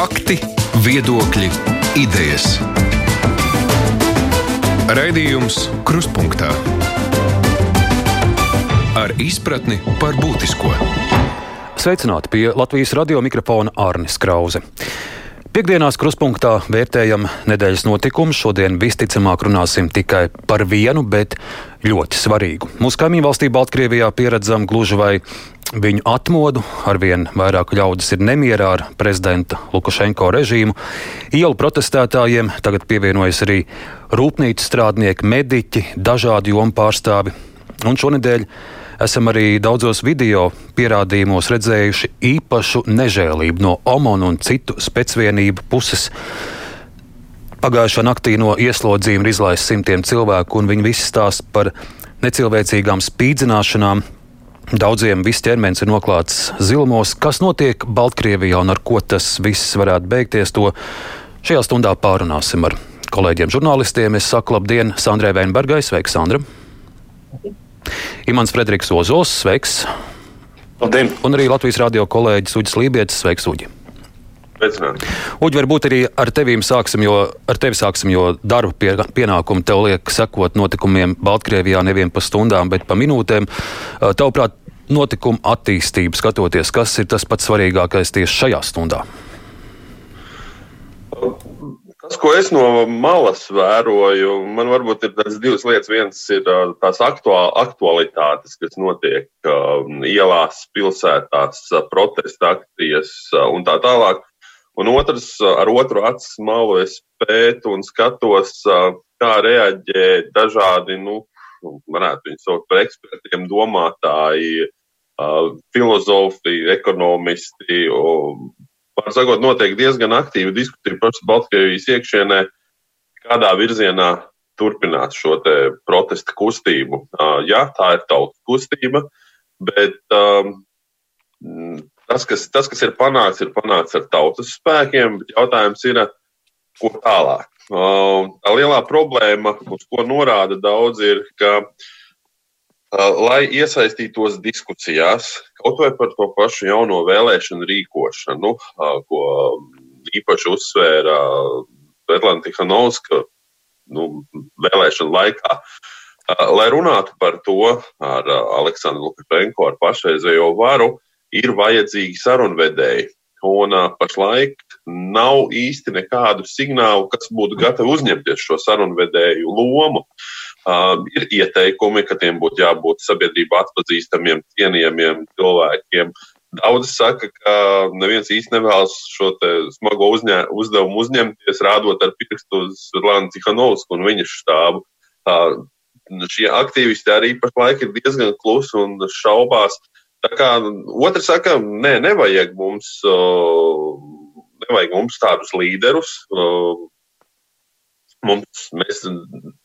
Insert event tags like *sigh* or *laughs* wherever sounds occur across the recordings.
Fakti, viedokļi, idejas. Raidījums Kruspunkta ar izpratni par būtisko. Sveicināti pie Latvijas radio mikrofona Arnis Krause. Piektdienās kruspunktā vērtējam nedēļas notikumus. Šodien visticamāk runāsim tikai par vienu, bet ļoti svarīgu. Mūsu kaimiņu valstī Baltkrievijā pieredzam gluži vai viņu atmodu. Arvien vairāk ļaudis ir nemierā ar prezidenta Lukašenko režīmu. Ielu protestētājiem tagad pievienojas arī rūpnīcu strādnieki, mediķi, dažādu jomu pārstāvi. Un šonadēļ esam arī daudzos video pierādījumos redzējuši īpašu nežēlību no OMON un citu specvienību puses. Pagājušā naktī no ieslodzījuma ir izlaists simtiem cilvēku, un viņi visi stāsta par necilvēcīgām spīdzināšanām. Daudziem viss ķermenis ir noklāts zilumos. Kas notiek Baltkrievijā un ar ko tas viss varētu beigties, to šajā stundā pārunāsim ar kolēģiem žurnālistiem. Es saku labdien Sandrai Veinbergai, sveiks, Sandra! Imants Frederiks Ozols, sveiks! Labdien! Un arī Latvijas radio kolēģis Uģis Lībijams, sveiks, Uģi! Sveicināti! Uģi, varbūt arī ar tevīm sāksim, jo ar tevi sāksim, jo darba pie, pienākumu tev liek sekot notikumiem Baltkrievijā nevien pa stundām, bet pa minūtēm. Tavuprāt, notikuma attīstību skatoties, kas ir tas pats svarīgākais tieši šajā stundā? Tas, ko es no malas vēroju, man varbūt ir tādas divas lietas. Viens ir tās aktualitātes, kas notiek ielās, pilsētās, protesta akcijas un tā tālāk. Un otrs, ar otru acu malu es pētu un skatos, kā reaģē dažādi, nu, varētu viņus saukt par ekspertiem, domātāji, filozofi, ekonomisti. Var sakot, notiek diezgan aktīva diskusija pašas Baltkrievijas iekšienē, kādā virzienā turpināt šo protesta kustību. Jā, tā ir tautas kustība, bet tas, kas, tas, kas ir panākts, ir panākts ar tautas spēkiem, jautājums ir, ko tālāk. Tā lielā problēma, uz ko norāda daudz, ir, ka lai iesaistītos diskusijās, kaut vai par to pašu jauno vēlēšanu rīkošanu, ko īpaši uzsvēra Svetlana Tihanovska nu, vēlēšanu laikā. Lai runātu par to ar Aleksandru Lukašenko, ar pašreizējo varu, ir vajadzīgi sarunvedēji. Un pašlaik nav īsti nekādu signālu, kas būtu gatavi uzņemties šo sarunvedēju lomu. Uh, ir ieteikumi, ka tiem būtu jābūt sabiedrībā atpazīstamiem, cienījamiem cilvēkiem. Daudz saka, ka neviens īsti nevēlas šo smago uzņē, uzdevumu uzņemties, rādot ar pirkstu uz Lānu Cihanovsku un viņa štābu. Uh, šie aktīvisti arī pašlaik ir diezgan klusi un šaubās, Tā kā otrs saka, nē, nevajag mums, nevajag mums tādus līderus. Mums, mēs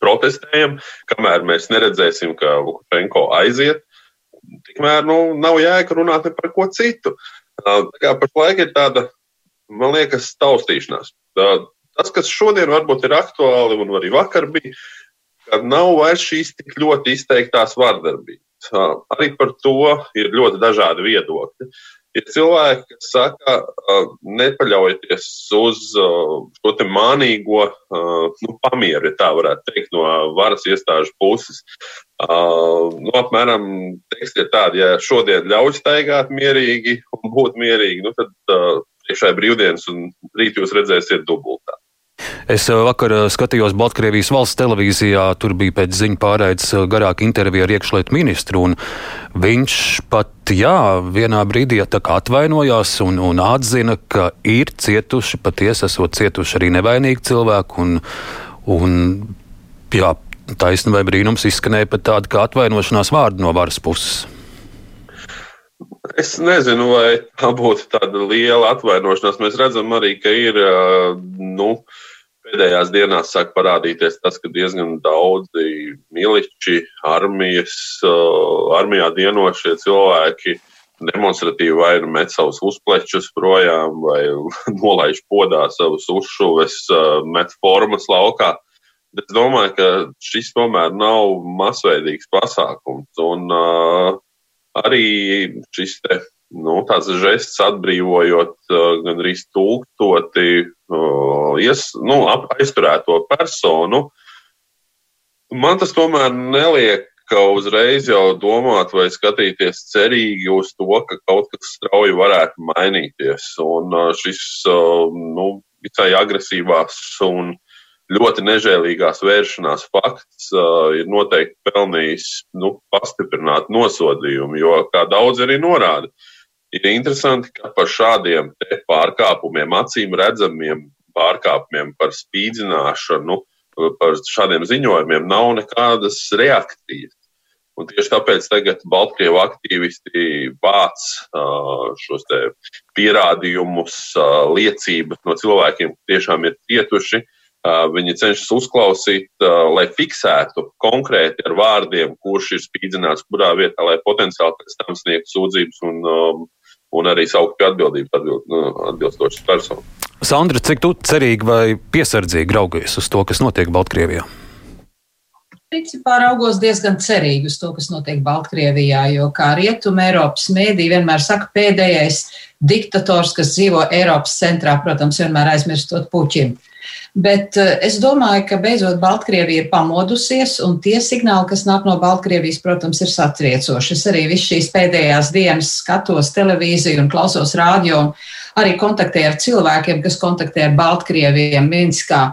protestējam, kamēr mēs neredzēsim, ka Lukašenko aiziet, tikmēr nu, nav jēga runāt par ko citu. Tā kā pašlaik ir tāda, man liekas, taustīšanās. Tas, kas šodien varbūt ir aktuāli un arī vakar bija, ka nav vairs šīs tik ļoti izteiktās vardarbības. Arī par to ir ļoti dažādi viedokļi. Ir cilvēki, kas saka, nepaļaujieties uz šo te mānīgo nu, pamieru, ja tā varētu teikt, no varas iestāžu puses. Nu, apmēram teksti ir tādi, ja šodien ļauj staigāt mierīgi un būt mierīgi, nu, tad priekšā ir brīvdienas un rīt jūs redzēsiet dubultā. Es eh, vakar eh, skatījos Baltkrievijas valsts televīzijā, tur bija pēc ziņu pārraides eh, garāka intervija ar iekšlietu ministru, un viņš pat, jā, vienā brīdī atvainojās un, un atzina, ka ir cietuši, patiesi esot cietuši arī nevainīgi cilvēki, un, un jā, taisnība vai brīnums izskanēja pat tāda kā atvainošanās vārdi no varas puses. Es nezinu, vai tā būtu tāda liela atvainošanās. Mēs redzam arī, ka ir nu, pēdējās dienās sāk parādīties tas, ka diezgan daudzi miliči, armijas, armijā dienošie cilvēki demonstratīvi vai nu met savus uzplečus projām, vai *laughs* nolaiž podā savus uzšuves, met formas laukā. Bet es domāju, ka šis tomēr nav masveidīgs pasākums. Un, uh, arī šis nu, tāds žests atbrīvojot gandrīz tūkstoti ies, nu, aizturēto personu. Man tas tomēr neliek ka uzreiz jau domāt vai skatīties cerīgi uz to, ka kaut kas strauji varētu mainīties. Un šis nu, visai agresīvās un ļoti nežēlīgās vēršanās fakts uh, ir noteikti pelnījis nu, pastiprināt nosodījumu, jo, kā daudz arī norāda, ir interesanti, ka par šādiem pārkāpumiem, acīm redzamiem pārkāpumiem par spīdzināšanu, par šādiem ziņojumiem nav nekādas reakcijas. Un tieši tāpēc tagad Baltkrievu aktīvisti vāc šos pierādījumus, liecības no cilvēkiem, kas tiešām ir cietuši. Viņi cenšas uzklausīt, lai fiksētu konkrēti ar vārdiem, kurš ir spīdzināts kurā vietā, lai potenciāli pēc tam sniegtu sūdzības un, um, un arī saukt pie atbildības atbild, nu, atbilstošas personas. Sandra, cik tu cerīgi vai piesardzīgi raugies uz to, kas notiek Baltkrievijā? Principā raugos diezgan cerīgi uz to, kas notiek Baltkrievijā, jo kā rietuma Eiropas mēdī vienmēr saka, pēdējais diktators, kas dzīvo Eiropas centrā, protams, vienmēr aizmirstot Puķinu. Bet eh, es domāju, ka beidzot Baltkrievija ir pamodusies, un tie signāli, kas nāk no Baltkrievijas, protams, ir satriecoši. Es arī visu šīs pēdējās dienas skatos televīziju un klausos rādio, un arī kontaktēju ar cilvēkiem, kas kontaktē ar Baltkrieviem Minskā.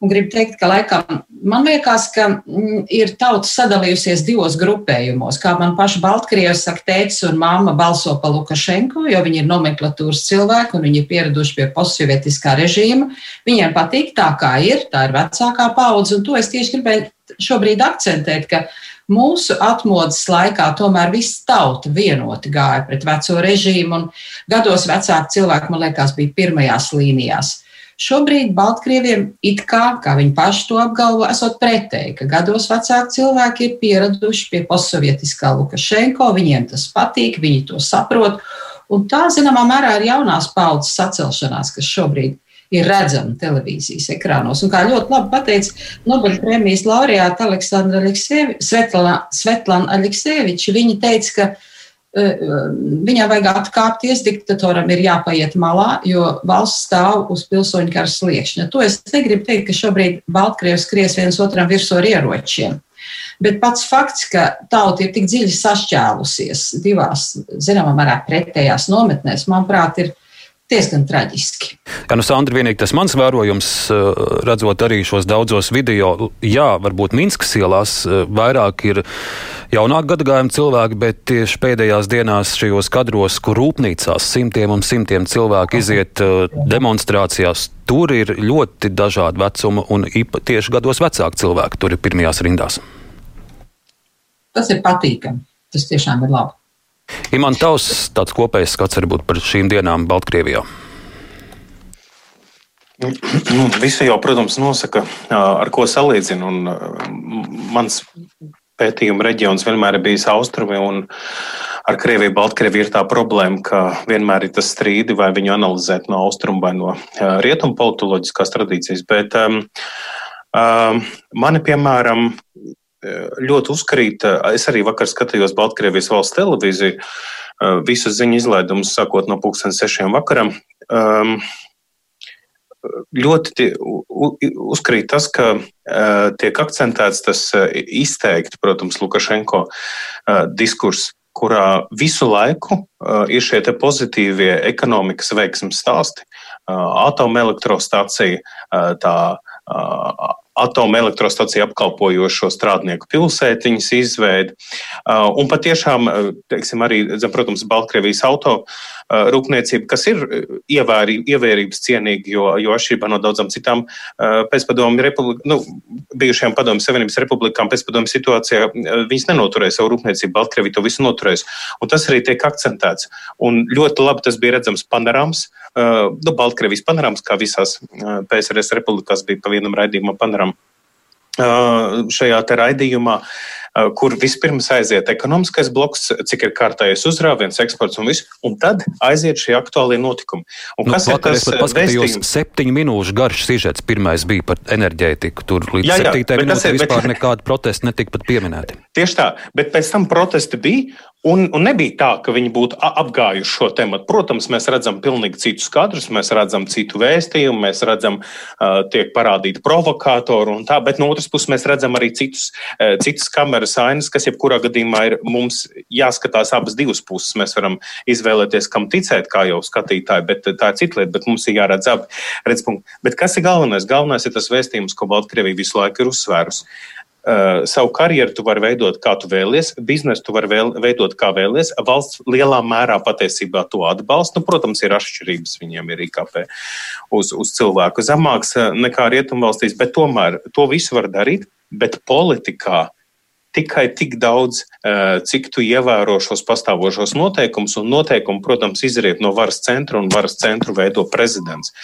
Un gribu teikt, ka laikam man liekas, ka mm, ir tauta sadalījusies divos grupējumos. Kā man paša Baltkrievs saka, tētis un māma balso pa Lukašenko, jo viņi ir nomenklatūras cilvēki un viņi ir pieraduši pie postsovietiskā režīma. Viņiem patīk tā, kā ir, tā ir vecākā paudze, un to es tieši gribēju šobrīd akcentēt, ka mūsu atmodas laikā tomēr viss tauta vienoti gāja pret veco režīmu, un gados vecāki cilvēki, man liekas, bija pirmajās līnijās. Šobrīd Baltkrieviem it kā, kā viņi paši to apgalvo, esot pretēji, ka gados vecāki cilvēki ir pieraduši pie postsovietiskā Lukašenko, viņiem tas patīk, viņi to saprot. Un tā, zināmā mērā, ir jaunās paudzes sacelšanās, kas šobrīd ir redzama televīzijas ekrānos. Un kā ļoti labi pateica Nobela prēmijas laureāta Aleksandra Svetlana Aleksēviča, viņa teica, ka Viņam vajag atkāpties, diktatoram ir jāpaiet malā, jo valsts stāv uz pilsoņu kara sliekšņa. To es negribu teikt, ka šobrīd Baltkrievs skries viens otram virsū ar ieročiem. Bet pats fakts, ka tauta ir tik dziļi sašķēlusies divās, zināmā mērā, pretējās nometnēs, manuprāt, ir diezgan traģiski. Jā, nu, Sandra, vienīgi tas mans vērojums, eh, redzot arī šos daudzos video, jā, varbūt Minskas ielās eh, vairāk ir jaunāk gadagājumi cilvēki, bet tieši pēdējās dienās šajos kadros, kur rūpnīcās simtiem un simtiem cilvēku iziet eh, demonstrācijās, tur ir ļoti dažādi vecuma un tieši gados vecāki cilvēki tur ir pirmajās rindās. Tas ir patīkami. Tas tiešām ir labi. Iman, tavs tāds kopējs skats varbūt par šīm dienām Baltkrievijā. Nu, visi jau, protams, nosaka, ar ko salīdzina. Mans pētījuma reģions vienmēr ir bijis austrumi, ar Krieviju, Baltkrieviju ir tā problēma, ka vienmēr ir tas strīdi, vai viņu analizēt no austrumu vai no rietumu politoloģiskās tradīcijas. Bet um, um, mani, piemēram, ļoti uzkrīt. Es arī vakar skatījos Baltkrievijas valsts televīziju, visas ziņu izlaidumus sākot no pulksten sešiem vakaram. Um, ļoti uzkrīt tas, ka tiek akcentēts tas izteikti, protams, Lukašenko diskurss, kurā visu laiku ir šie pozitīvie ekonomikas veiksmes stāsti. Atomelektrostacija, tā atomelektrostaciju apkalpojošo strādnieku pilsētiņas izveidi. Un patiešām, teiksim, arī, protams, Baltkrievijas auto uh, rūpniecība, kas ir ievēri, ievērības cienīga, jo, jo atšķirībā no daudzām citām pēcpadomu republikām, nu, bijušajām padomu savienības republikām pēcpadomu situācijā, viņas nenoturēja savu rūpniecību, Baltkrievija to visu noturēs. Un tas arī tiek akcentēts. Un ļoti labi tas bija redzams panorāms, nu, Baltkrievijas panorāms, kā visās PSRS republikās bija pa vienam raidījumam panorāms šajā raidījumā, kur vispirms aiziet ekonomiskais bloks, cik ir kārtējais uzrāviens, eksports un viss, un tad aiziet šie aktuālie notikumi. Un nu, kas vakar ir tas? Es paskatījos, septiņu minūšu garš sižets pirmais bija par enerģētiku. Tur līdz jā, jā, septītajai minūtei vispār bet... nekāda protesta netika pat pieminēti. Tieši tā, bet pēc tam protesti bija, Un, un nebija tā, ka viņi būtu apgājuši šo tēmu. Protams, mēs redzam pilnīgi citus kadrus, mēs redzam citu vēstījumu, mēs redzam, uh, tiek parādīti provokātori un tā, bet no otras puses mēs redzam arī citus, uh, citas kameras ainas, kas jebkurā gadījumā ir mums jāskatās abas divas puses. Mēs varam izvēlēties, kam ticēt, kā jau skatītāji, bet tā ir cita lieta, bet mums ir jāredz abi redzpunkti. Bet kas ir galvenais? Galvenais ir tas vēstījums, ko Baltkrievija visu laiku ir uzsvērusi. Uh, savu karjeru tu vari veidot, kā tu vēlies, biznesu tu vari vēl, veidot, kā vēlies. Valsts lielā mērā patiesībā to atbalsta. Nu, protams, ir atšķirības, viņiem ir IKP uz, uz cilvēku zemāks eh, nekā rietumvalstīs, bet tomēr to visu var darīt. Bet politikā tikai tik daudz, uh, cik tu ievēro šos pastāvošos noteikumus, un noteikumi, protams, izriet no varas centra, un varas centru veido prezidents.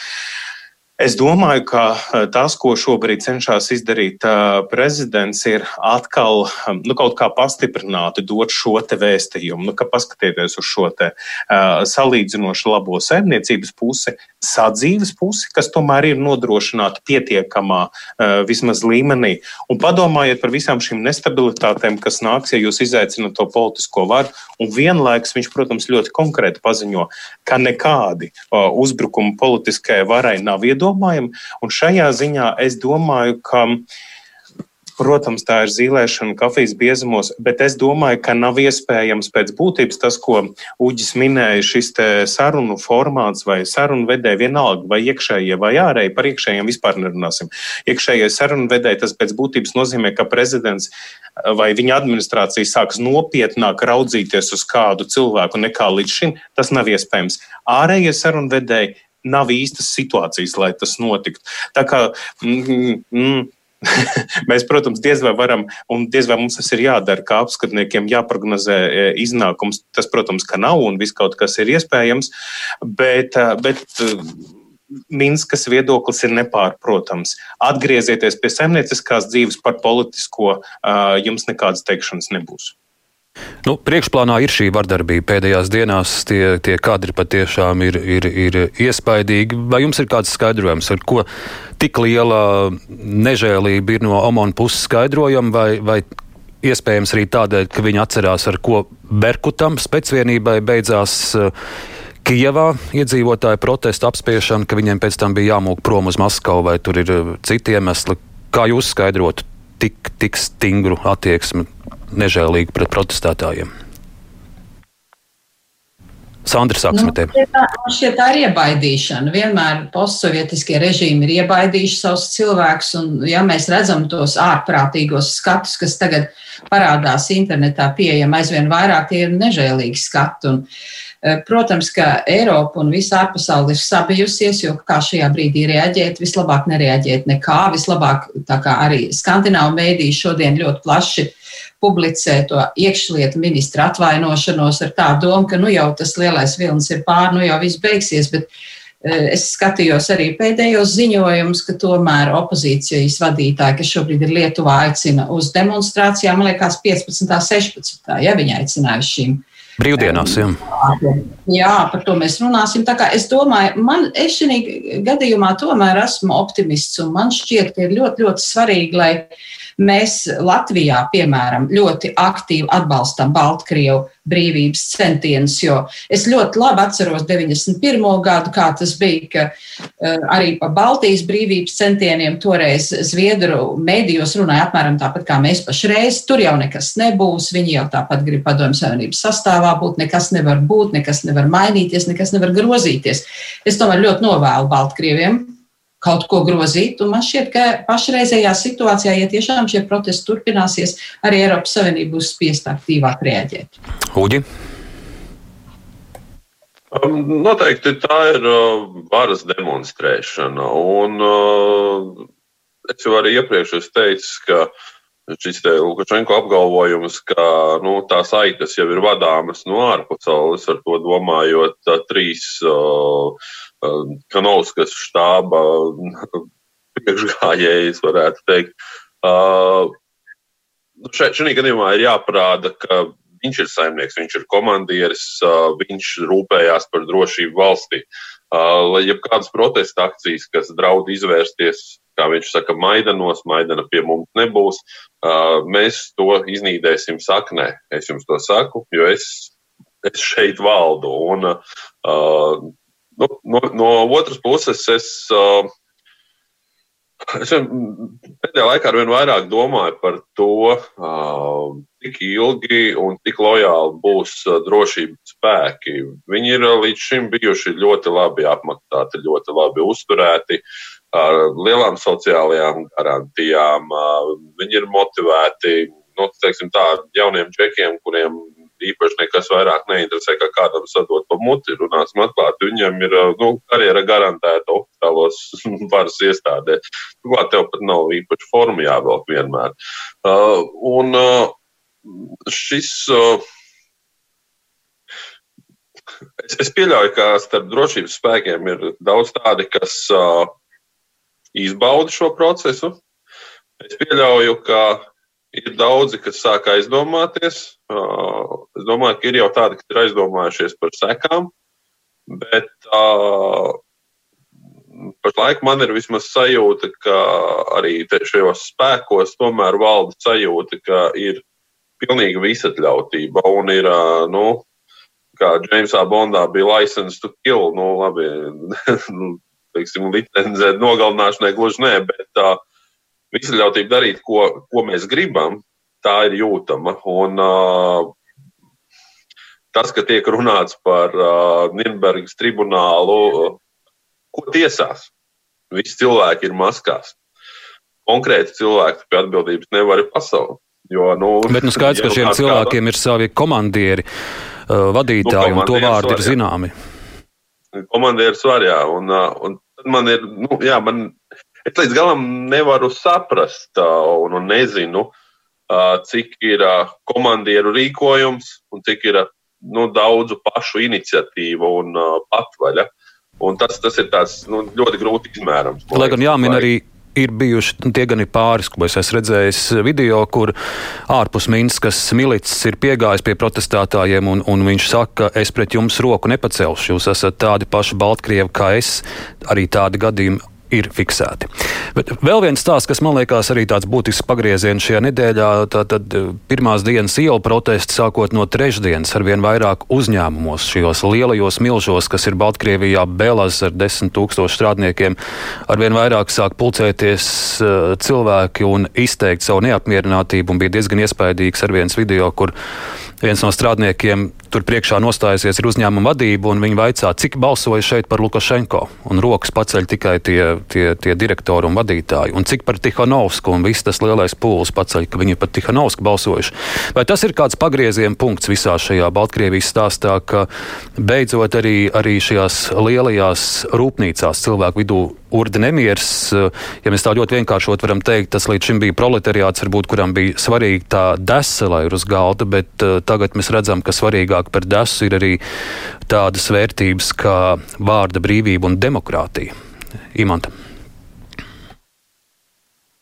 Es domāju, ka eh, tas, ko šobrīd cenšas izdarīt eh, prezidents, ir atkal hm, nu, kaut kā pastiprināti dot šo te vēstījumu. Nu, ka paskatieties uz šo te uh, salīdzinoši labo saimniecības pusi, sadzīves pusi, kas tomēr ir nodrošināta pietiekamā uh, vismaz līmenī. Un padomājiet par visām šīm nestabilitātēm, kas nāks, ja jūs izaicināt to politisko varu. Un vienlaikus viņš, protams, ļoti konkrēti paziņo, ka nekādi uh, uzbrukumi politiskajai varai nav iedomājami iedomājami. Un šajā ziņā es domāju, ka. Protams, tā ir zīmēšana kafijas biezumos, bet es domāju, ka nav iespējams pēc būtības tas, ko Uģis minēja, šis sarunu formāts vai sarunu vedēji vienalga, vai iekšējie vai ārēji, par iekšējiem vispār nerunāsim. Iekšējie sarunu vedēji tas pēc būtības nozīmē, ka prezidents vai viņa administrācija sāks nopietnāk raudzīties uz kādu cilvēku nekā līdz šim. Tas nav iespējams. Ārējie sarunu vedēji nav īstas situācijas, lai tas notiktu. Tā kā mm, mm, *laughs* Mēs, protams, diez vai varam, un diez vai mums tas ir jādara, kā apskatniekiem jāprognozē e, iznākums. Tas, protams, ka nav un viss kaut kas ir iespējams, bet, e, bet e, Minskas viedoklis ir nepārprotams. Atgriezieties pie saimnieciskās dzīves par politisko, jums nekādas teikšanas nebūs. Nu, priekšplānā ir šī vardarbība pēdējās dienās. Tie, tie kadri patiešām ir, ir, ir iespaidīgi. Vai jums ir kāds skaidrojums, ar ko tik liela nežēlība ir no Omona puses skaidrojama, vai, vai iespējams arī tādēļ, ka viņi atcerās, ar ko Berkutam spēcvienībai beidzās. Uh, Kijavā iedzīvotāju protesta apspiešana, ka viņiem pēc tam bija jāmūk prom uz Maskavu, vai tur ir uh, citi iemesli. Kā jūs skaidrotu tik, tik stingru attieksmi nežēlīgi pret protestētājiem. Sandra sāksim nu, ar tevi. Šķiet, tā ir iebaidīšana. Vienmēr postsovietiskie režīmi ir iebaidījuši savus cilvēkus, un ja mēs redzam tos ārprātīgos skatus, kas tagad parādās internetā, pieejami aizvien vairāk, tie ir nežēlīgi skati. Un, eh, Protams, ka Eiropa un visa ārpasaule ir sabijusies, jo kā šajā brīdī reaģēt, vislabāk nereaģēt nekā, vislabāk tā kā arī skandināvu mēdī šodien ļoti plaši publicē to iekšlietu ministra atvainošanos ar tā domu, ka nu jau tas lielais vilnis ir pār, nu jau viss beigsies. Bet, e, Es skatījos arī pēdējos ziņojumus, ka tomēr opozīcijas vadītāji, kas šobrīd ir Lietuvā, aicina uz demonstrācijām, man liekas, 15. un 16. ja viņi aicināja šīm Brīvdienās, jā. Jā, par to mēs runāsim. Tā kā es domāju, man šī gadījumā tomēr esmu optimists, un man šķiet, ka ir ļoti, ļoti svarīgi, lai Mēs Latvijā, piemēram, ļoti aktīvi atbalstam Baltkrievu brīvības centienus, jo es ļoti labi atceros 91. gadu, kā tas bija, ka uh, arī pa Baltijas brīvības centieniem toreiz Zviedru mēdījos runāja apmēram tāpat kā mēs pašreiz. Tur jau nekas nebūs, viņi jau tāpat grib padomju savienības sastāvā būt, nekas nevar būt, nekas nevar mainīties, nekas nevar grozīties. Es tomēr ļoti novēlu Baltkrieviem kaut ko grozīt. Un man šķiet, ka pašreizējā situācijā, ja tiešām šie protesti turpināsies, arī Eiropas Savienība būs spiest aktīvāk rēģēt. Uģi. Um, noteikti tā ir uh, varas demonstrēšana. Un, uh, es jau arī iepriekš teicu, ka šis Lukašenko apgalvojums, ka nu, tās aitas jau ir vadāmas no ārpasaules, ar to domājot uh, trīs uh, Kanovskas štāba *laughs* priekšgājējs, varētu teikt. Uh, šeit, šajā gadījumā ir jāparāda, ka viņš ir saimnieks, viņš ir komandieris, uh, viņš rūpējās par drošību valstī. lai jebkādas protesta akcijas, kas draud izvērsties, kā viņš saka, Maidanos, Maidana pie mums nebūs, mēs to iznīdēsim saknē. Es jums to saku, jo es, es šeit valdu. Un, no, no, no otras puses, es Es pēdējā laikā ar vien vairāk domāju par to, cik ilgi un cik lojāli būs drošības spēki. Viņi ir līdz šim bijuši ļoti labi apmaksāti, ļoti labi uzturēti, ar lielām sociālajām garantijām. Viņi ir motivēti, nu, teiksim tā, jauniem džekiem, kuriem īpaši nekas vairāk neinteresē, kā kādam sadot pa muti. Runāsim atklāti, viņam ir nu, karjera garantēta oficiālos *laughs* varas iestādē. Turklāt tev pat nav īpaši forma jāvelk vienmēr. Uh, un uh, šis. Uh, es, es pieļauju, ka starp drošības spēkiem ir daudz tādi, kas uh, izbauda šo procesu. Es pieļauju, ka ir daudzi, kas sāk aizdomāties. Es domāju, ka ir jau tādi, kas ir aizdomājušies par sekām, bet pašlaik man ir vismaz sajūta, ka arī šajos spēkos tomēr valda sajūta, ka ir pilnīga visatļautība un ir, nu, kā Džeimsā Bondā bija license to kill, nu, labi, *laughs* nu, teiksim, licenzē nogalināšanai gluži nē, bet uh, visļautība darīt, ko, ko mēs gribam, tā ir jūtama. Un, tas, ka tiek runāts par uh, Nīderlandes tribunālu, uh, ko tiesās, visi cilvēki ir maskās. Konkrēti cilvēki pie atbildības nevar pasauli. Jo, nu, Bet nu skaidrs, ka šiem cilvēkiem kādā... ir savi komandieri, uh, vadītāji, nu, un to vārdi ir zināmi. Komandieris var, jā, un, un tad man ir, nu, jā, man Es līdz galam nevaru saprast un, un nezinu, cik ir komandieru rīkojums un cik ir nu, daudzu pašu iniciatīva un patvaļa. Un tas, tas ir tāds, nu, ļoti grūti izmērams. Lai gan jāmin arī ir bijuši nu, tie gan ir pāris, ko es esmu redzējis video, kur ārpus Minskas milicis ir piegājis pie protestētājiem, un, un viņš saka, es pret jums roku nepacelšu. Jūs esat tādi paši Baltkrievi kā es. Arī tādi gadījumi ir fiksēti. Bet vēl viens stāsts, kas man liekas arī tāds būtisks pagrieziens šajā nedēļā, tad eh, pirmās dienas ielu protesti sākot no trešdienas ar vien vairāk uzņēmumos, šajos lielajos milžos, kas ir Baltkrievijā, Belas ar desmit tūkstošu strādniekiem, ar vien vairāk sāk pulcēties uh, cilvēki un izteikt savu neapmierinātību, un bija diezgan iespaidīgs ar viens video, kur viens no strādniekiem tur priekšā nostājusies ir uzņēmuma vadība, un viņi vaicā, cik balsoja šeit par Lukašenko. Un rokas paceļ tikai tie, tie, tie direktori un vadītāji. Un cik par Tihanovsku, un viss tas lielais pūlis paceļ, ka viņi par Tihanovsku balsojuši. Vai tas ir kāds pagrieziena punkts visā šajā Baltkrievijas stāstā, ka beidzot arī, arī šajās lielajās rūpnīcās cilvēku vidū urda nemieris. Ja mēs tā ļoti vienkāršot varam teikt, tas līdz šim bija proletariāts, varbūt, kuram bija svarīga tā desa, lai ir uz galda, bet uh, tagad mēs redzam, ka svarīgāk par desu ir arī tādas vērtības kā vārda brīvība un demokrātija. Imanta.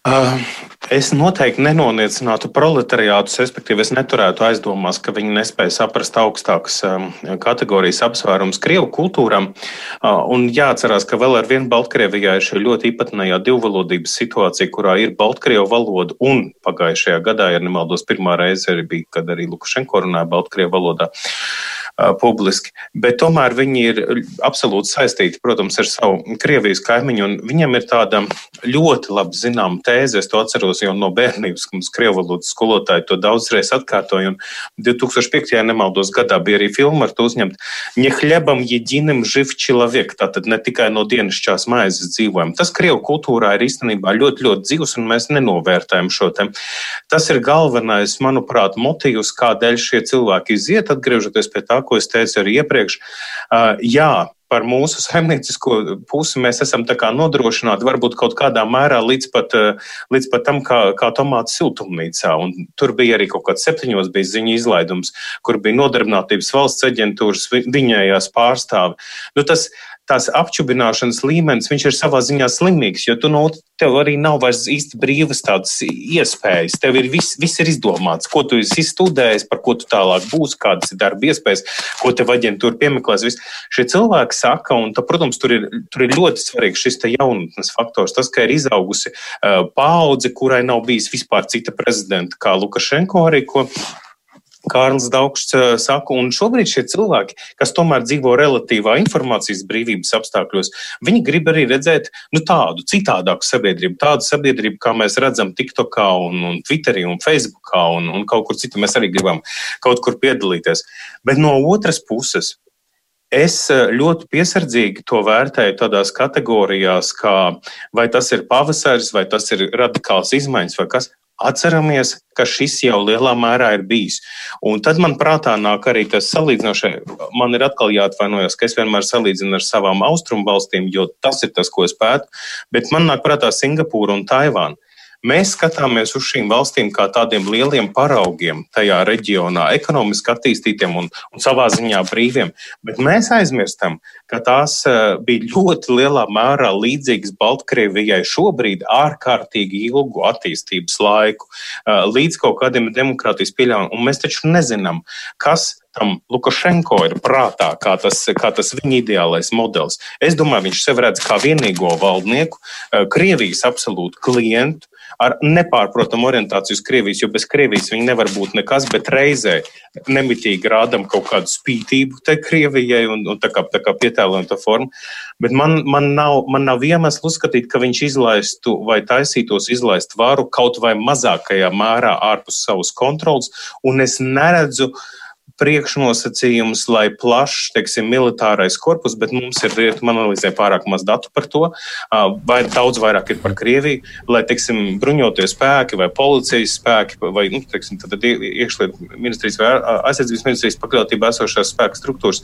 Uh, es noteikti nenoniecinātu proletariātu, respektīvi, es neturētu aizdomās, ka viņi nespēja saprast augstākas um, kategorijas apsvērums Krievu kultūram. Uh, un jāatcerās, ka vēl ar vienu Baltkrievijā ir šī ļoti īpatnējā divvalodības situācija, kurā ir Baltkrievu valoda, un pagājušajā gadā, ja nemaldos, pirmā reize arī bija, kad arī Lukašenko runāja Baltkrievu valodā. Uh, publiski. Bet tomēr viņi ir absolūti saistīti, protams, ar savu Krievijas kaimiņu. Viņam ir tāda ļoti labi zināma tēze. Es to atceros jau no bērnības, kad mums Krievu valodas skolotāji to daudzreiz atkārtoja. Un 2005. nemaldos gadā bija arī filma ar to uzņemt. Ņehļebam jedinim živ človek. Tātad ne tikai no dienasčās maizes dzīvojam. Tas Krievu kultūrā ir īstenībā ļoti, ļoti dzīvs, un mēs nenovērtējam šo te. Tas ir galvenais, manuprāt, motīvs, kādēļ šie cilvēki iziet, atgriežoties pie tā, ko es teicu arī iepriekš. Jā, par mūsu *laughs* saimniecisko pusi mēs esam nodrošināti varbūt kaut kādā mērā līdz pat, līdz pat tam, kā, kā tomātu siltumnīcā. Un tur bija arī kaut kāds septiņos bija ziņu izlaidums, kur bija nodarbinātības valsts aģentūras viņējās pārstāvi. Nu, tas, tās apčubināšanas līmenis, viņš ir savā ziņā slimīgs, jo tu no tev arī nav vairs īsti brīvas tādas iespējas. Tev ir viss, viss ir izdomāts, ko tu esi studējis, par ko tu tālāk būsi, kādas ir darba iespējas, ko tev aģentūra piemeklēs. Viss. Šie cilvēki saka, un, tā, protams, tur ir, tur ir ļoti svarīgs šis jaunatnes faktors, tas, ka ir izaugusi uh, paudze, kurai nav bijis vispār cita prezidenta kā Lukašenko arī, ko Kārlis Daugšs saka, un šobrīd šie cilvēki, kas tomēr dzīvo relatīvā informācijas brīvības apstākļos, viņi grib arī redzēt nu, tādu citādāku sabiedrību, tādu sabiedrību, kā mēs redzam TikTokā un, un Twitterī un Facebookā un, un kaut kur citur. Mēs arī gribam kaut kur piedalīties. Bet no otras puses, Es ļoti piesardzīgi to vērtēju tādās kategorijās, kā vai tas ir pavasaris, vai tas ir radikāls izmaiņas, vai kas. Atceramies, ka šis jau lielā mērā ir bijis. Un tad man prātā nāk arī tas salīdzinošais. Man ir atkal jāatvainojas, ka es vienmēr salīdzinu ar savām austrumu valstīm, jo tas ir tas, ko es pētu. Bet man nāk prātā Singapūra un Taivāna. Mēs skatāmies uz šīm valstīm kā tādiem lieliem paraugiem tajā reģionā, ekonomiski attīstītiem un, un savā ziņā brīviem, bet mēs aizmirstam, ka tās eh, bija ļoti lielā mērā līdzīgas Baltkrievijai šobrīd ārkārtīgi ilgu attīstības laiku, eh, līdz kaut kādiem demokrātijas pieļaujumiem, mēs taču nezinām, kas tam Lukašenko ir prātā, kā tas, kā tas viņa ideālais modelis. Es domāju, viņš sev redz kā vienīgo valdnieku, eh, Krievijas absolūtu klientu, ar nepārprotamu orientāciju uz Krievijas, jo bez Krievijas viņi nevar būt nekas, bet reizē nemitīgi rādam kaut kādu spītību te Krievijai un, un tā kā, tā kā pietēlojam to formu. Bet man, man, nav, man nav iemesls uzskatīt, ka viņš izlaistu vai taisītos izlaist varu kaut vai mazākajā mērā ārpus savas kontrolas, un es neredzu uh, priekšnosacījums, lai plašs, teiksim, militārais korpus, bet mums ir, man analizē pārāk maz datu par to, vai daudz vairāk ir par Krieviju, lai, teiksim, bruņotie spēki vai policijas spēki vai, nu, teiksim, tad iekšlietu ministrijas vai aizsardzības ministrijas pakļautībā esošās spēku struktūras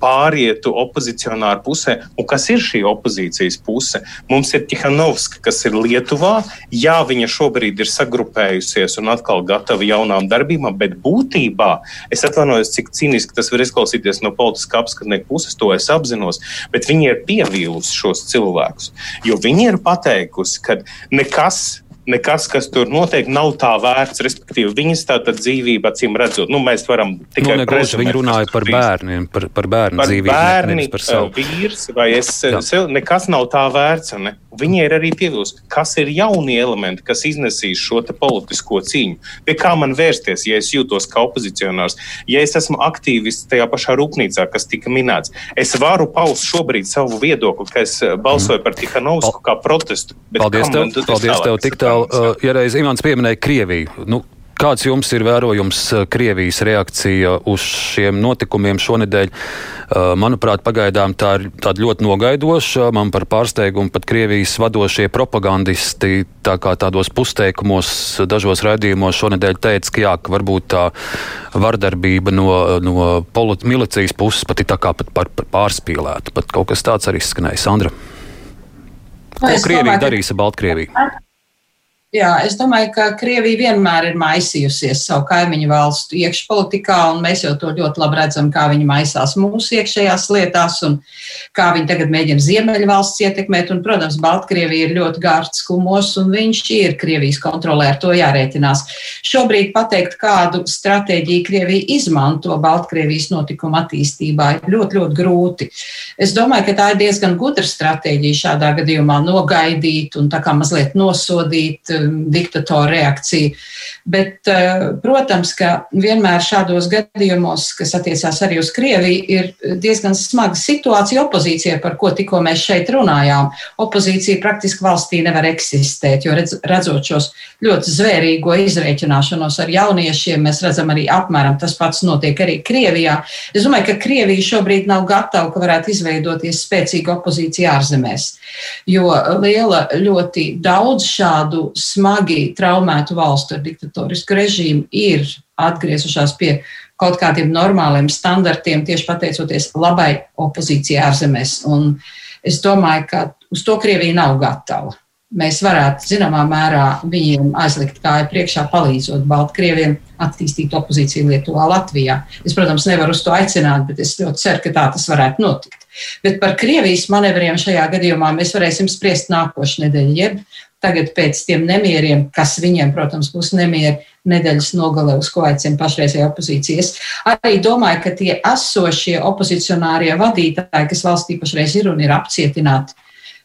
pārietu opozicionāru pusē. Un kas ir šī opozīcijas puse? Mums ir Tihanovska, kas ir Lietuvā. Jā, viņa šobrīd ir sagrupējusies un atkal gatava jaunām darbībām, bet būtībā es atvainojos atvainojos, cik cīniski tas var izklausīties no politiskā apskatnieka puses, to es apzinos, bet viņi ir pievīlusi šos cilvēkus. Jo viņi ir pateikusi, ka nekas nekas, kas tur notiek, nav tā vērts. Respektīvi, viņas tāda dzīvība, acīm redzot, nu, mēs varam tikai nu, prezumēt. Viņi runāja par bērniem, par, par bērnu par dzīvību. Bērni, par savu vīrs, vai es Jā. sev, nekas nav tā vērts. Ne? Viņi ir arī pievilsti, kas ir jaunie elementi, kas iznesīs šo politisko cīņu. Pie kā man vērsties, ja es jūtos kā opozicionārs, ja es esmu aktīvists tajā pašā rūpnīcā, kas tika minēts. Es varu paust šobrīd savu viedokli, ka es balsoju par Tihanovsku kā protestu. Paldies tev, paldies tev tik tālu vēl, uh, ja reiz Imants pieminēja Krieviju. Nu, Kāds jums ir vērojums Krievijas reakcija uz šiem notikumiem šonadēļ? Manuprāt, pagaidām tā ir tāda ļoti nogaidoša. Man par pārsteigumu pat Krievijas vadošie propagandisti tā kā tādos pusteikumos, dažos raidījumos šonadēļ teica, ka jā, ka varbūt tā vardarbība no, no milicijas puses pat ir tā kā pat par, par pārspīlēta. Pat kaut kas tāds arī skanēja. Sandra. Ko Krievija darīs ar Baltkrieviju? Jā, es domāju, ka Krievija vienmēr ir maisījusies savu kaimiņu valstu iekšpolitikā, un mēs jau to ļoti labi redzam, kā viņi maisās mūsu iekšējās lietās, un kā viņi tagad mēģina Ziemeļvalsts ietekmēt. Un, protams, Baltkrievija ir ļoti gārts kumos, un viņš ir Krievijas kontrolē, ar to jārēķinās. Šobrīd pateikt, kādu stratēģiju Krievija izmanto Baltkrievijas notikuma attīstībā, ir ļoti, ļoti grūti. Es domāju, ka tā ir diezgan gudra stratēģija šādā gadījumā nogaidīt un tā kā mazliet nosodīt diktatoru reakciju. Bet, eh, protams, ka vienmēr šādos gadījumos, kas attiecās arī uz Krieviju, ir diezgan smaga situācija opozīcijai, par ko tikko mēs šeit runājām. Opozīcija praktiski valstī nevar eksistēt, jo redz, redzot šos ļoti zvērīgo izreikināšanos ar jauniešiem, mēs redzam arī apmēram tas pats notiek arī Krievijā. Es domāju, ka Krievija šobrīd nav gatava, ka varētu izveidoties spēcīga opozīcija ārzemēs, jo liela ļoti daudz šādu smagi traumētu valstu ar diktatorisku režīmu ir atgriezušās pie kaut kādiem normāliem standartiem, tieši pateicoties labai opozīcijai ārzemēs. Un es domāju, ka uz to Krievija nav gatava. Mēs varētu zināmā mērā viņiem aizlikt kāju priekšā, palīdzot Baltkrieviem attīstīt opozīciju Lietuvā, Latvijā. Es, protams, nevaru uz to aicināt, bet es ļoti ceru, ka tā tas varētu notikt. Bet par Krievijas manevriem šajā gadījumā mēs varēsim spriest nākošu nedēļu, jeb tagad pēc tiem nemieriem, kas viņiem, protams, būs nemieri nedēļas nogalē, uz ko aicina pašreizējā opozīcija. Es arī domāju, ka tie esošie opozicionārie vadītāji, kas valstī pašreiz ir un ir apcietināti,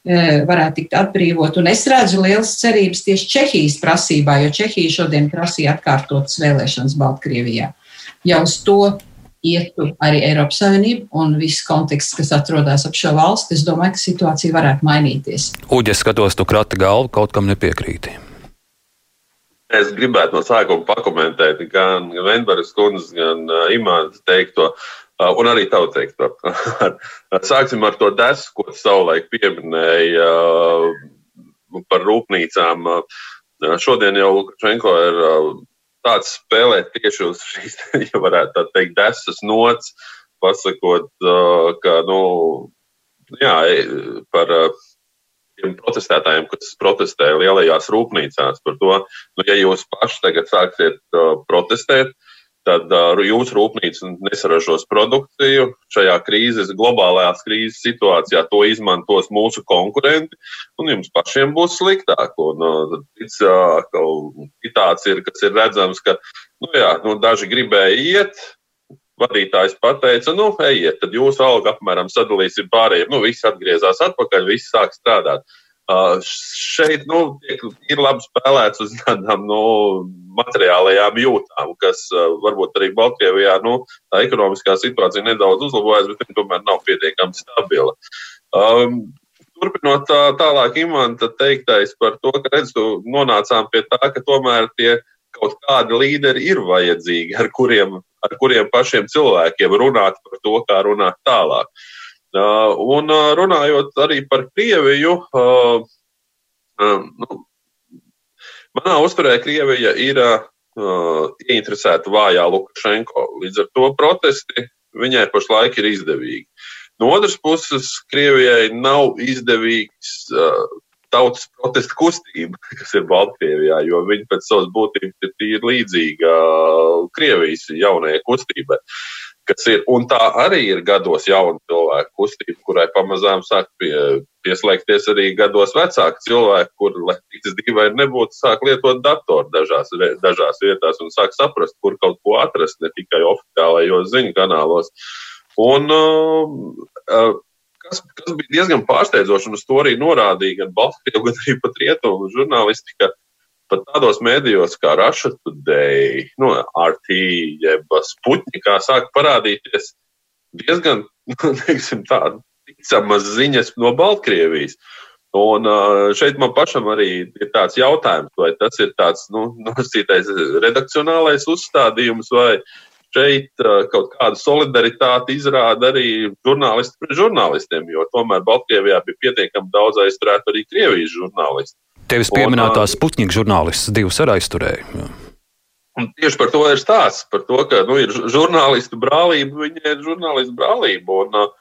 varētu tikt atbrīvot. Un es redzu lielas cerības tieši Čehijas prasībā, jo Čehija šodien prasīja atkārtotas vēlēšanas Baltkrievijā. Ja uz to ietu arī Eiropas Savienība un viss konteksts, kas atrodas ap šo valsti, es domāju, ka situācija varētu mainīties. Uģis skatos, tu krati galvu, kaut kam nepiekrīti. Es gribētu no sākuma pakomentēt gan Venbaras kundzes, gan uh, Imants teikto. Uh, un arī tavu teikto. *laughs* Sāksim ar to desu, ko savulaik pieminēja uh, par rūpnīcām. Uh, šodien jau Lukašenko ir tāds spēlēt tieši uz šīs, *laughs* ja varētu tā teikt, desas nots, pasakot, ka, nu, jā, par tiem protestētājiem, kas protestē lielajās rūpnīcās par to, nu, ja jūs paši tagad sāksiet protestēt, uh, tad jūsu rūpnīca nesaražos produkciju. Šajā krīzes, globālajās krīzes situācijā to izmantos mūsu konkurenti, un jums pašiem būs sliktāk. Un, uh, citāts ir, kas ir redzams, ka nu, jā, nu, daži gribēja iet. Vadītājs teica, nu, ejiet, tad jūsu alga apmēram sadalīsim pārējiem. Nu, visi atgriezās atpakaļ, visi sāk strādāt. Šeit nu, ir labi spēlēts uz tādām nu, materiālajām jūtām, kas varbūt arī Baltkrievijā nu, tā ekonomiskā situācija nedaudz uzlabojas, bet tomēr nav pietiekami stabila. Um, turpinot tā, tālāk imanta teiktais par to, ka redz, nonācām pie tā, ka tomēr tie kaut kādi līderi ir vajadzīgi, ar kuriem, ar kuriem pašiem cilvēkiem runāt par to, kā runāt tālāk. Uh, un uh, runājot arī par Krieviju, uh, nu, manā uzturē Krievija ir ieinteresēta vājā Lukašenko. Līdz ar to protesti viņai pašlaik ir izdevīgi. No otras puses, Krievijai nav izdevīgs tautas protesta kustība, *laughs* kas ir Baltkrievijā, jo viņi pēc savas būtības ir līdzīga Krievijas jaunajai kustībai. Uh, kas ir. Un tā arī ir gados jauna cilvēku kustība, kurai pamazām sāk pie, pieslēgties arī gados vecāki cilvēki, kur, lai tas dīvaini nebūtu, sāk lietot datoru dažās, dažās vietās un sāk saprast, kur kaut ko atrast, ne tikai oficiālajos ziņu kanālos. Un, uh, kas, kas bija diezgan pārsteidzoši, un uz to arī norādīja gan Baltkrievija, gan arī pat rietumu žurnālistika, pat tādos mēdījos kā Russia Today, nu, RT, jeb Sputnikā sāk parādīties diezgan, *laughs* nu, teiksim, tādas ticamas ziņas no Baltkrievijas. Un šeit man pašam arī ir tāds jautājums, vai tas ir tāds nu, nosacītais redakcionālais uzstādījums, vai šeit kaut kādu solidaritāti izrāda arī žurnālisti pret žurnālistiem, jo tomēr Baltkrievijā bija pietiekami daudz aizturētu arī Krievijas žurnālistu. Tevis pieminētās Sputņika žurnālists divus arī aizturēja. Un tieši par to ir stāsts. Par to, ka nu, ir žurnālistu brālība, viņa ir žurnālistu brālība. Un,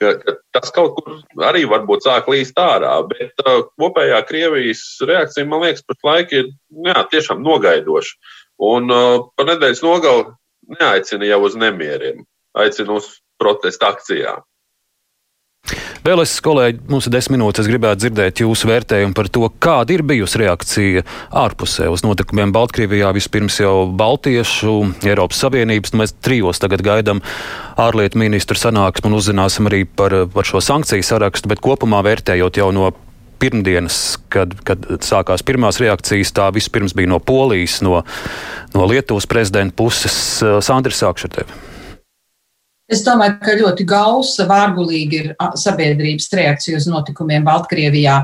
ka, ka tas kaut kur arī varbūt sāk līst ārā. Bet uh, kopējā Krievijas reakcija, man liekas, pašlaik ir jā, tiešām nogaidoša. Un uh, par nedēļas nogali neaicina jau uz nemieriem, aicina uz protesta akcijām. Vēl es, kolēģi, mums ir desmit minūtes. Es gribētu dzirdēt jūsu vērtējumu par to, kāda ir bijusi reakcija ārpusē uz notikumiem Baltkrievijā. Vispirms jau Baltiešu, Eiropas Savienības, nu mēs trijos tagad gaidām ārlietu ministru sanāksmu un uzzināsim arī par, par šo sankciju sarakstu, bet kopumā vērtējot jau no pirmdienas, kad, kad sākās pirmās reakcijas, tā vispirms bija no Polijas, no, no Lietuvas prezidenta puses. Sandra, sākšu ar tevi. Es domāju, ka ļoti gausa, vārgulīga ir sabiedrības reakcija uz notikumiem Baltkrievijā.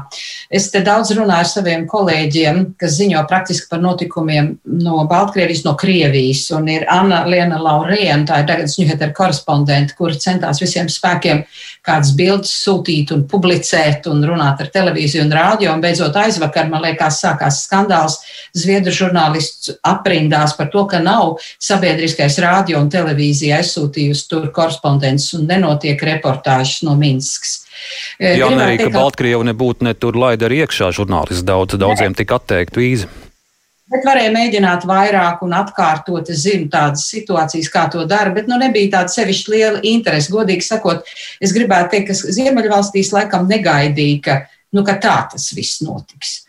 Es te daudz runāju ar saviem kolēģiem, kas ziņo praktiski par notikumiem no Baltkrievijas, no Krievijas. Un ir Anna Liena Lauriena, tā ir tagadnes ņuhetera korespondente, kur centās visiem spēkiem kādas bildes sūtīt un publicēt un runāt ar televīziju un rādio. Un beidzot aizvakar, man liekas, sākās skandāls Zviedru žurnālists aprindās par to, ka nav sabiedriskais rādio un televīzija aizsūtījusi tur korespondences un nenotiek reportāžas no Minskas. Jā, arī, ka Baltkrievu nebūtu ne tur laida arī iekšā žurnālisti daudz, daudziem tika atteikt vīzi. Bet varēja mēģināt vairāk un atkārtot. Es zinu tādas situācijas, kā to dara, bet nu, nebija tāda sevišķi liela interese. Godīgi sakot, es gribētu teikt, ka Ziemeļvalstīs laikam negaidīja, ka, nu, ka tā tas viss notiks.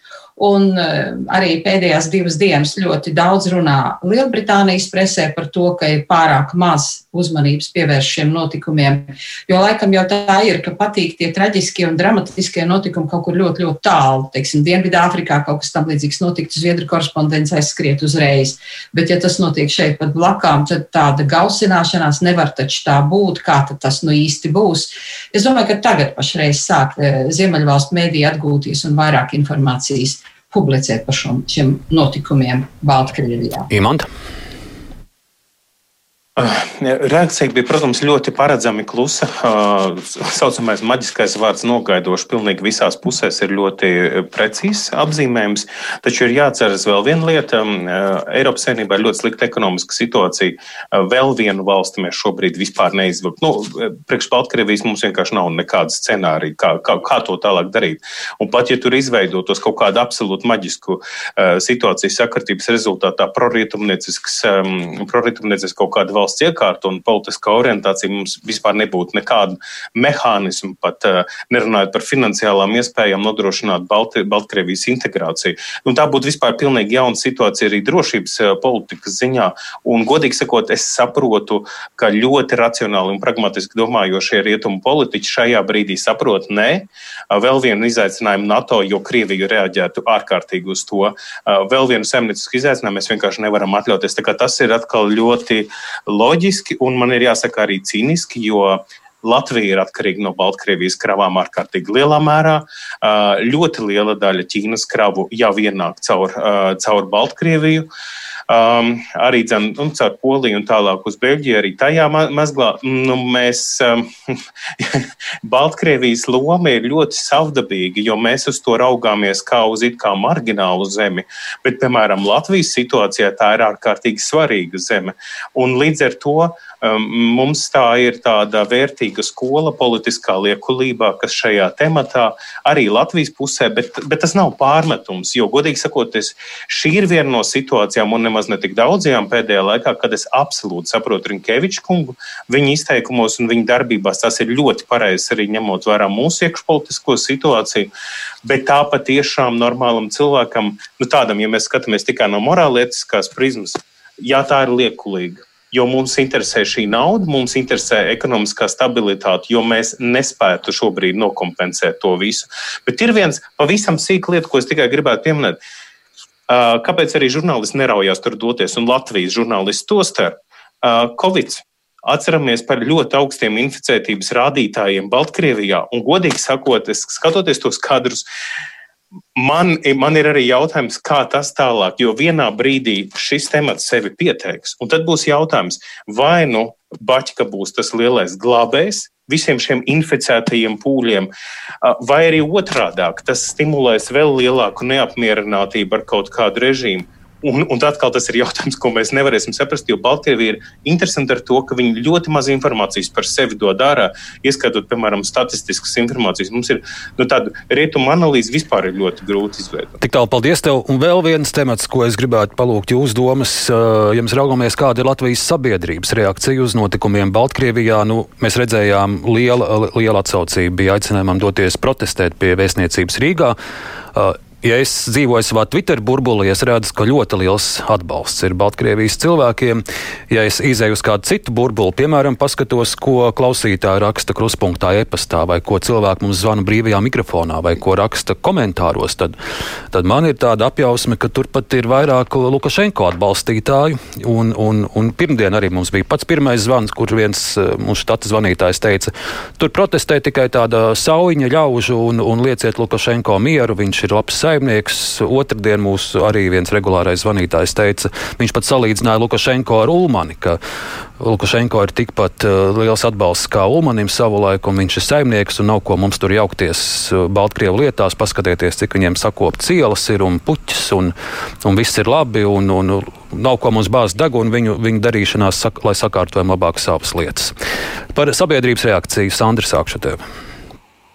Un eh, arī pēdējās divas dienas ļoti daudz runā Lielbritānijas presē par to, ka ir pārāk maz uzmanības pievērst šiem notikumiem. Jo laikam jau tā ir, ka patīk tie traģiskie un dramatiskie notikumi kaut kur ļoti, ļoti tālu. Teiksim, Dienvidāfrikā kaut kas tam līdzīgs notiktu, Zviedru korespondents aizskriet uzreiz. Bet, ja tas notiek šeit pat blakām, tad tāda gausināšanās nevar taču tā būt, kā tas nu īsti būs. Es domāju, ka tagad pašreiz sāk eh, Ziemeļvalstu mēdī atgūties un vairāk informācijas publicēt par šom, šiem notikumiem Baltkrievijā. Imanta. Reakcija bija, protams, ļoti paredzami klusa. Tā saucamais maģiskais vārds nogaidošs pilnīgi visās pusēs ir ļoti precīzs apzīmējums. Taču ir jāatceras vēl viena lieta. Eiropas Savienībā ir ļoti slikta ekonomiska situācija. Vēl vienu valsti mēs šobrīd vispār neizvilkam. Nu, priekš Baltkrievijas mums vienkārši nav nekāda scenārija, kā, kā, kā to tālāk darīt. Un pat ja tur izveidotos kaut kāda absolūti maģisku situācijas sakartības rezultātā prorietumniecisks, prorietumniecisks kaut kāda valsts valsts iekārta un politiskā orientācija mums vispār nebūtu nekāda mehānisma, pat uh, nerunājot par finansiālām iespējām nodrošināt Balti, Baltkrievijas integrāciju. Un tā būtu vispār pilnīgi jauna situācija arī drošības uh, politikas ziņā. Un, godīgi sakot, es saprotu, ka ļoti racionāli un pragmatiski domājošie rietumu politiķi šajā brīdī saprot, nē, uh, vēl vienu izaicinājumu NATO, jo Krievija reaģētu ārkārtīgi uz to. Vēl vienu saimniecisku izaicinājumu mēs vienkārši nevaram atļauties. Tas ir atkal ļoti loģiski un man ir jāsaka arī cīniski, jo Latvija ir atkarīga no Baltkrievijas kravām ārkārtīgi lielā mērā. Ļoti liela daļa Ķīnas kravu jau ienāk caur, caur Baltkrieviju. Um, arī dzen, nu, caur Poliju un tālāk uz Beļģiju, arī tajā mazglā. Nu, mēs, um, *laughs* Baltkrievijas loma ir ļoti savdabīga, jo mēs uz to raugāmies kā uz it kā marginālu zemi, bet, piemēram, Latvijas situācijā tā ir ārkārtīgi svarīga zeme. Un līdz ar to um, mums tā ir tāda vērtīga skola politiskā liekulībā, kas šajā tematā arī Latvijas pusē, bet, bet tas nav pārmetums, jo, godīgi sakot, šī ir viena no situācijām, un nemaz ne tik daudzajām pēdējā laikā, kad es absolūti saprotu Rinkeviču kungu, viņa izteikumos un viņa darbībās. Tas ir ļoti pareizi arī ņemot vērā mūsu iekšpolitisko situāciju. Bet tā patiešām normālam cilvēkam, nu tādam, ja mēs skatāmies tikai no morālietiskās prizmas, jā, tā ir liekulīga jo mums interesē šī nauda, mums interesē ekonomiskā stabilitāte, jo mēs nespētu šobrīd nokompensēt to visu. Bet ir viens pavisam sīk lieta, ko es tikai gribētu pieminēt. Kāpēc arī žurnālisti neraujās tur doties, un Latvijas žurnālisti to starp? Covid. Atceramies par ļoti augstiem inficētības rādītājiem Baltkrievijā, un godīgi sakot, skatoties tos kadrus, man, man ir arī jautājums, kā tas tālāk, jo vienā brīdī šis temats sevi pieteiks, un tad būs jautājums, vai nu Baķka būs tas lielais glābējs, visiem šiem inficētajiem pūļiem, vai arī otrādāk, tas stimulēs vēl lielāku neapmierinātību ar kaut kādu režīmu. Un, un atkal tas ir jautājums, ko mēs nevarēsim saprast, jo Baltkrievija ir interesanti ar to, ka viņi ļoti maz informācijas par sevi dod ārā, ieskaitot, piemēram, statistiskas informācijas. Mums ir nu, tāda rietumu analīze vispār ir ļoti grūti izveidot. Tik tālu paldies tev. Un vēl viens temats, ko es gribētu palūgt jūsu domas, ja mēs raugamies, kāda ir Latvijas sabiedrības reakcija uz notikumiem Baltkrievijā. Nu, mēs redzējām liela, liela atsaucība, bija aicinājumam doties protestēt pie vēstniecības Rīgā ja es dzīvoju savā Twitter burbulī, es redzu, ka ļoti liels atbalsts ir Baltkrievijas cilvēkiem. Ja es izēju uz kādu citu burbuli, piemēram, paskatos, ko klausītāji raksta kruspunktā, e-pastā, vai ko cilvēki mums zvana brīvajā mikrofonā, vai ko raksta komentāros, tad, tad man ir tāda apjausme, ka turpat ir vairāk Lukašenko atbalstītāju. Un, un, un pirmdien arī mums bija pats pirmais zvans, kur viens eh, mūsu štata zvanītājs teica, tur protestē tikai tāda sauņa ļaužu un, un lieciet Lukašenko mieru, viņš ir labs saimnieks. Otradien mūsu arī viens regulārais zvanītājs teica, viņš pat salīdzināja Lukašenko ar Ulmani, ka Lukašenko ir tikpat uh, liels atbalsts kā Ulmanim savulaik, un viņš ir saimnieks un nav ko mums tur jaukties uh, Baltkrievu lietās, paskatieties, cik viņiem sakopt cielas ir un puķis, un, un viss ir labi, un, un nav ko mums bāzt degunu viņu, viņu darīšanās, sak, lai sakārtojam labāk savas lietas. Par sabiedrības reakciju Sandra sākšu tevi.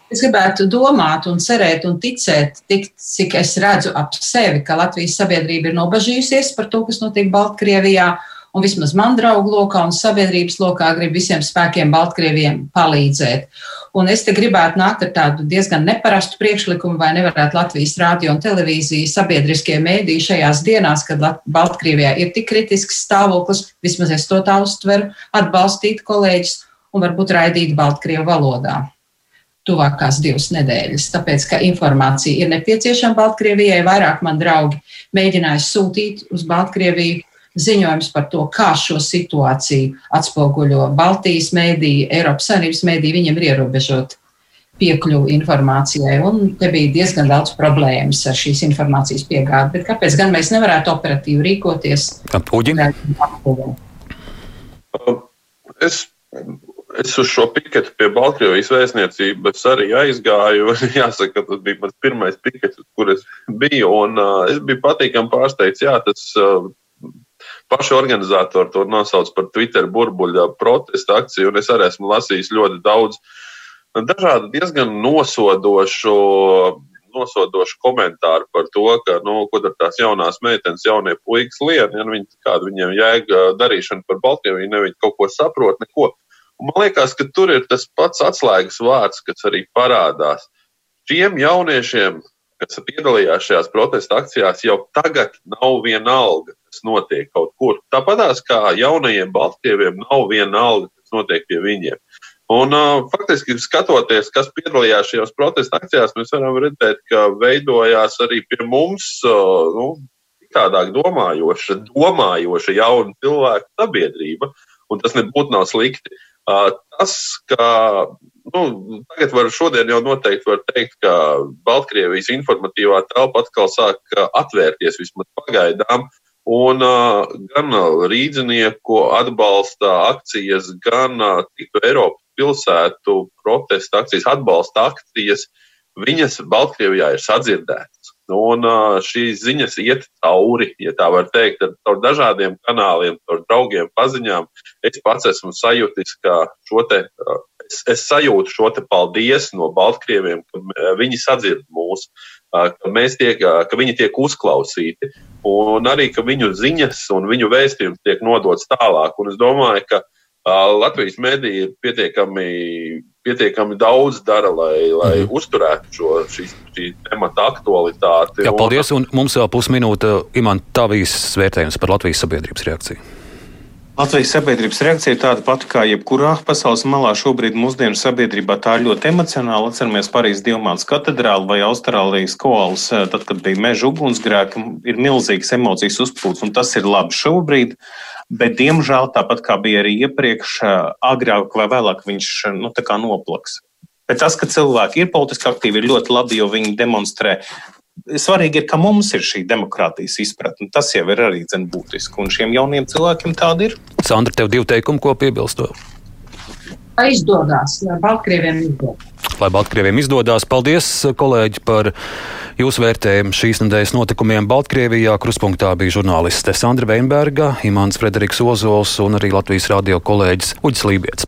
Es gribētu domāt, un cerēt un ticēt, tik, cik es redzu ap sevi, ka Latvijas sabiedrība ir nobažījusies par to, kas notiek Baltkrievijā. Un vismaz man draugu lokā un sabiedrības lokā grib visiem spēkiem Baltkrieviem palīdzēt. Un es te gribētu nākt ar tādu diezgan neparastu priekšlikumu, vai nevarētu Latvijas rādio un televīzija sabiedriskie mēdīji šajās dienās, kad Baltkrievijā ir tik kritisks stāvoklis, vismaz es to tā uztveru, atbalstīt kolēģis un varbūt raidīt Baltkrievu valodā tuvākās divas nedēļas. Tāpēc, ka informācija ir nepieciešama Baltkrievijai, vairāk man draugi mēģināja sūtīt uz Baltkrieviju ziņojums par to, kā šo situāciju atspoguļo Baltijas mēdī, Eiropas Savienības mēdī, viņiem ir ierobežot piekļuvu informācijai, un te bija diezgan daudz problēmas ar šīs informācijas piegādi. Bet kāpēc gan mēs nevarētu operatīvi rīkoties? Pūģi? Es Es uz šo piketu pie Baltkrievijas vēstniecības arī aizgāju. *laughs* Jāsaka, tas bija mans pirmais pikets, kur es biju. Un, uh, es biju patīkami pārsteigts. Jā, tas uh, paši organizatori to nosauc par Twitter burbuļa protesta akciju. Un es arī esmu lasījis ļoti daudz dažādu diezgan nosodošu. Nosodošu komentāru par to, ka, nu, ko tad tās jaunās meitenes, jaunie puikas lieta, ja nu viņi, kāda viņiem jēga darīšana par Baltkrieviju, ne viņi kaut ko saprot, neko. Man liekas, ka tur ir tas pats atslēgas vārds, kas arī parādās. Šiem jauniešiem, kas piedalījās šajās protesta akcijās, jau tagad nav viena alga, kas notiek kaut kur. Tāpatās kā jaunajiem Baltkrieviem nav viena alga, kas notiek pie viņiem. Un, uh, faktiski, skatoties, kas piedalījās šajās protesta akcijās, mēs varam redzēt, ka veidojās arī pie mums uh, nu, tādāk domājoša, domājoša jauna cilvēku sabiedrība. Un tas nebūtu nav slikti. Tas, ka nu, tagad var šodien jau noteikti var teikt, ka Baltkrievijas informatīvā telpa atkal sāk atvērties vismaz pagaidām. Un uh, gan rīdzinieku atbalsta akcijas, gan uh, citu Eiropas pilsētu protesta akcijas, atbalsta akcijas, viņas Baltkrievijā ir sadzirdētas. Un šīs ziņas iet cauri, ja tā var teikt, ar dažādiem kanāliem, ar draugiem, paziņām. Es pats esmu sajūtis, ka šo te, es, es sajūtu šo te paldies no Baltkrieviem, ka viņi sadzird mūs, ka, tiek, ka viņi tiek uzklausīti, un arī, ka viņu ziņas un viņu vēstījums tiek nodots tālāk. Un es domāju, ka Latvijas mediji ir pietiekami, pietiekami daudz dara, lai, lai mm. uzturētu šo šī, šī temata aktualitāti. Jā, paldies, un mums vēl pusminūte, Iman, tavīs vērtējums par Latvijas sabiedrības reakciju. Latvijas sabiedrības reakcija ir tāda pati kā jebkurā pasaules malā. Šobrīd mūsdienu sabiedrībā tā ir ļoti emocionāla. Atceramies Parīzes Dievmātes katedrāli vai Austrālijas koalas, tad, kad bija meža ugunsgrēki, ir milzīgas emocijas uzpūtas, un tas ir labi šobrīd. Bet, diemžēl, tāpat kā bija arī iepriekš, eh, agrāk vai vēlāk viņš eh, nu, noplaks. Bet tas, ka cilvēki ir politiski aktīvi, ir ļoti labi, jo viņi demonstrē svarīgi ir, ka mums ir šī demokrātijas izpratne. Tas jau ir arī dzen, būtiski, un šiem jauniem cilvēkiem tāda ir. Sandra, tev divi teikumi, ko piebilst? Lai izdodas, lai Baltkrieviem izdodas. Lai Baltkrieviem izdodas, paldies, kolēģi, par jūsu vērtējumu šīs nedēļas notikumiem Baltkrievijā. Kruspunktā bija žurnāliste Sandra Veinberga, Imants Frederiks Ozols un arī Latvijas radio kolēģis Uģis Lībijams.